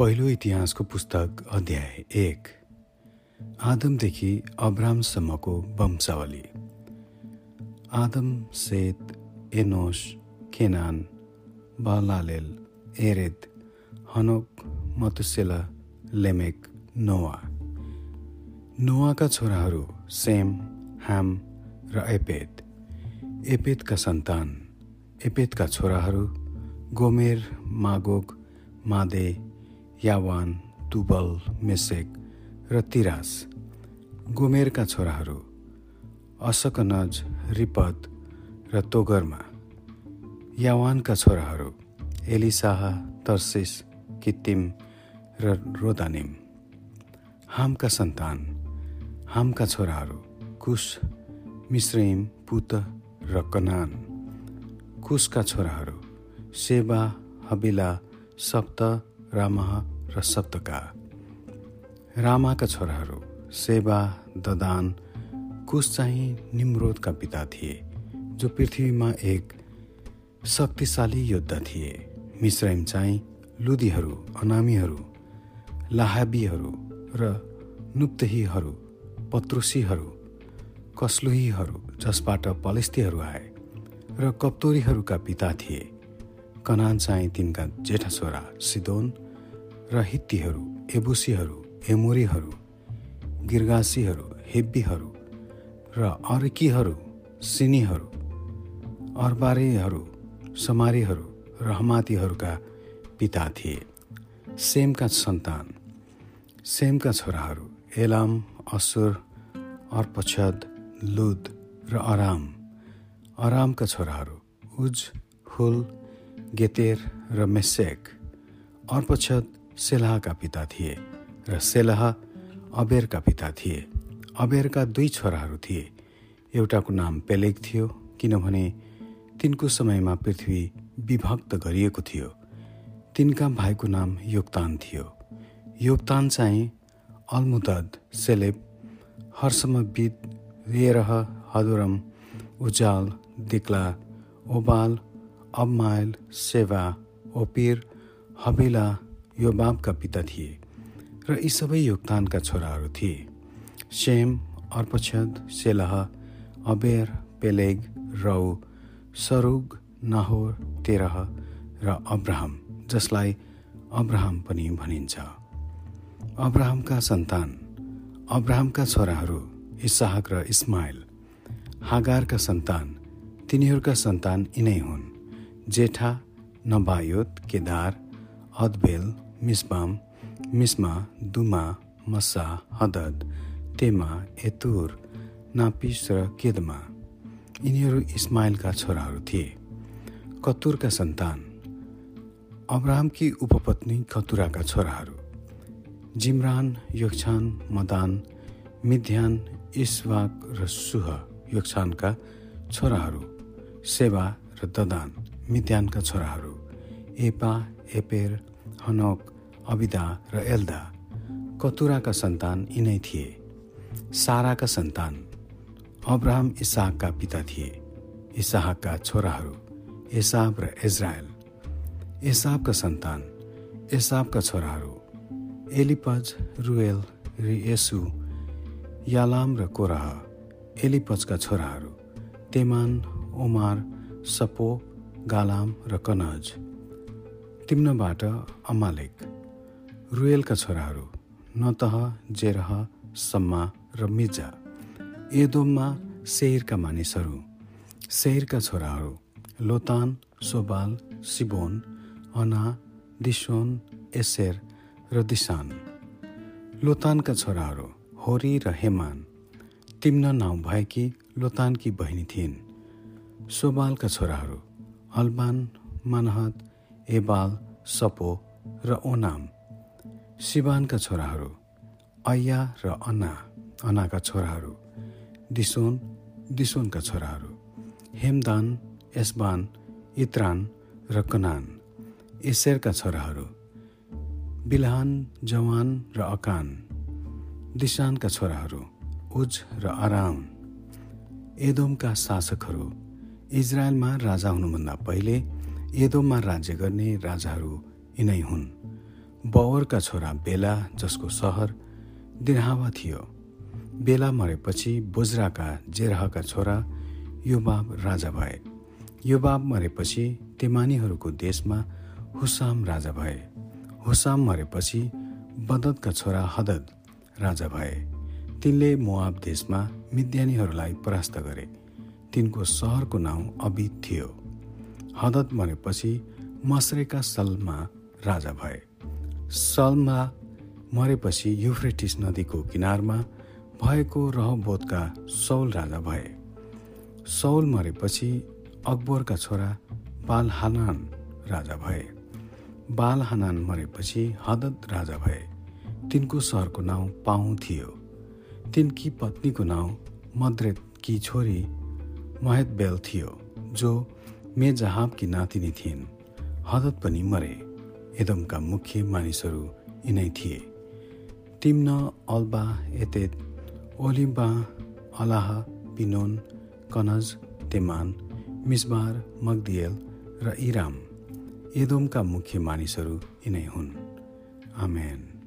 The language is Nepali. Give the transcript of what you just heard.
पहिलो इतिहासको पुस्तक अध्याय एक। आदमदेखि अब्रामसम्मको वंशावली। आदम सेत एनोस केनान बलालेल एरेद हनोक मतुसेला लेमेक नोवा नोवाका छोराहरू सेम हाम र एपेद। एपेदका सन्तान एपेदका छोराहरू Gomer Magog Madai यावान Tubal Meshech र तिरास गोमेरका छोराहरू असकनज रिपद र तोगरमा। यावानका छोराहरू एलिसाह तर्सिस कित्तिम र रोदानिम। हामका सन्तान हामका छोराहरू कुश मिश्रिम पुत र कनान। कुशका छोराहरू सेवा हबिला सप्त रामह र सप्तका। रामाका छोराहरू सेवा ददान कुश चाहिँ निम्रोदका पिता थिए जो पृथ्वीमा एक शक्तिशाली योद्धा थिए। मिश्रम चाहिँ लुदीहरू अनामीहरू लाहाबीहरू र नुप्तहीहरू पत्रुसीहरू कसलुहीहरू जसबाट पलिस्तीहरू आए र कप्तोरीहरूका पिता थिए। कनान चाहिँ तिनका जेठा छोरा सिदोन र हित्तीहरू एबुसीहरू एमोरीहरू गिर्गासीहरू हेब्बीहरू र अर्कीहरू सिनीहरू अर्बारीहरू समारीहरू र हमातीहरूका पिता थिए। सेमका सन्तान सेमका छोराहरू एलाम असुर अर्पछद लुद र अराम। अरामका छोराहरू उज हुल गेतेर र मेसेक अर्पछद सेलाहका पिता थिए र सेलाह अबेरका पिता थिए। अबेरका दुई छोराहरू थिए। एउटाको नाम पेलेग थियो किनभने तिनको समयमा पृथ्वी विभक्त गरिएको थियो। तिनका भाइको नाम योगतान थियो। योगतान चाहिँ अलमुदद सेलेब हर्समविद रेरह हदुरम उजाल दिक्ला ओबाल अबमाइल सेवा ओपिर हबिला योबाबका पिता थिए र यी सबै योगदानका छोराहरू थिए। सेम अर्पछद सेलह अबेर पेलेग रौ सरुग नाहोर तेरह र अब्राहम जसलाई अब्राहम पनि भनिन्छ। अब्राहमका सन्तान अब्राहमका छोराहरू इसाहक र इस्माइल। हागारका सन्तान तिनीहरूका सन्तान यिनै हुन्। जेठा नबायोत केदार अदबेल मिसबाम मिस्मा दुमा मसा हदद तेमा एतुर नापिस र केदमा। यिनीहरू इस्माइलका छोराहरू थिए। कतुरका सन्तान। अब्राहमकी उपपत्नी कतुराका छोराहरू। जिमरान योक्छान मदान मिध्यान इस्वाक र सुह योक्छानका छोराहरू। सेवा र ददान। मिद्यानका छोराहरू एपा एपेर हनोक अबिदा र एल्दा कतुराका सन्तान यिनै थिए। साराका सन्तान अब्राहम इसाहका पिता थिए। इसाहका छोराहरू एसाब र इजरायल। एसाबका सन्तान एसाबका छोराहरू एलिपज रुएल रिएसु यालाम र कोराह। एलिपजका छोराहरू तेमान ओमार सपो गालाम र कनज। तिम्नबाट अमालेक। रुएलका छोराहरू नतह जेरह सम्मा र मिर्जा एदोममा सेहिरका मानिसहरू। सेहिरका छोराहरू लोतान सोबाल सिबोन अना दिसोन एसेर र दिसान। लोतानका छोराहरू होरी र हेमान। तिम्न नाउँ भएकी लोतानकी बहिनी थिइन्। सोबालका छोराहरू अल्बान मनहत एबाल सपो र ओनाम। सिवानका छोराहरू अय्या र अन्ना अनाका छोराहरू दिसोन दिसोनका छोराहरू हेमदान एसबान इत्रान र कनान। एसेरका छोराहरू बिलहान जवान र अकान। दिशानका छोराहरू उज र आराम एदोमका शासकहरू इजरायलमा राजा हुनुभन्दा पहिले एदोममा राज्य गर्ने राजाहरू यिनै हुन्। बवरका छोरा बेला जसको सहर दिनहावा थियो। बेला मरेपछि बोजराका जेरहका छोरा युबाब राजा भए। युबाब मरेपछि तेमानीहरूको देशमा हुसाम राजा भए। हुसाम मरेपछि बदतका छोरा हदद राजा भए। तिनले मोआब देशमा मिद्यानीहरूलाई परास्त गरे। तिनको सहरको नाउँ अबिद थियो। हदत मरेपछि मसरेका सलमा राजा भए। सलमा मरेपछि युफ्रेटिस नदीको किनारमा भएको रहबोधका सौल राजा भए। सौल मरेपछि अकबरका छोरा बाल हानान राजा भए। बाल हानान मरेपछि हदत राजा भए। तिनको सहरको नाउँ पाउ थियो। तिनकी पत्नीको नाउँ मद्रेतकी छोरी बेल थियो जो मेजहाबकी नातिनी थिइन्। हदत पनि मरे। एदमका मुख्य मानिसहरू यिनै थिए। तिम्न अल्बा एतेद ओलिम्बा अलाह पिनोन कनज तेमान मिसबार मगदियल र इराम। एदोमका मुख्य मानिसहरू यिनै हुन्। आमेन।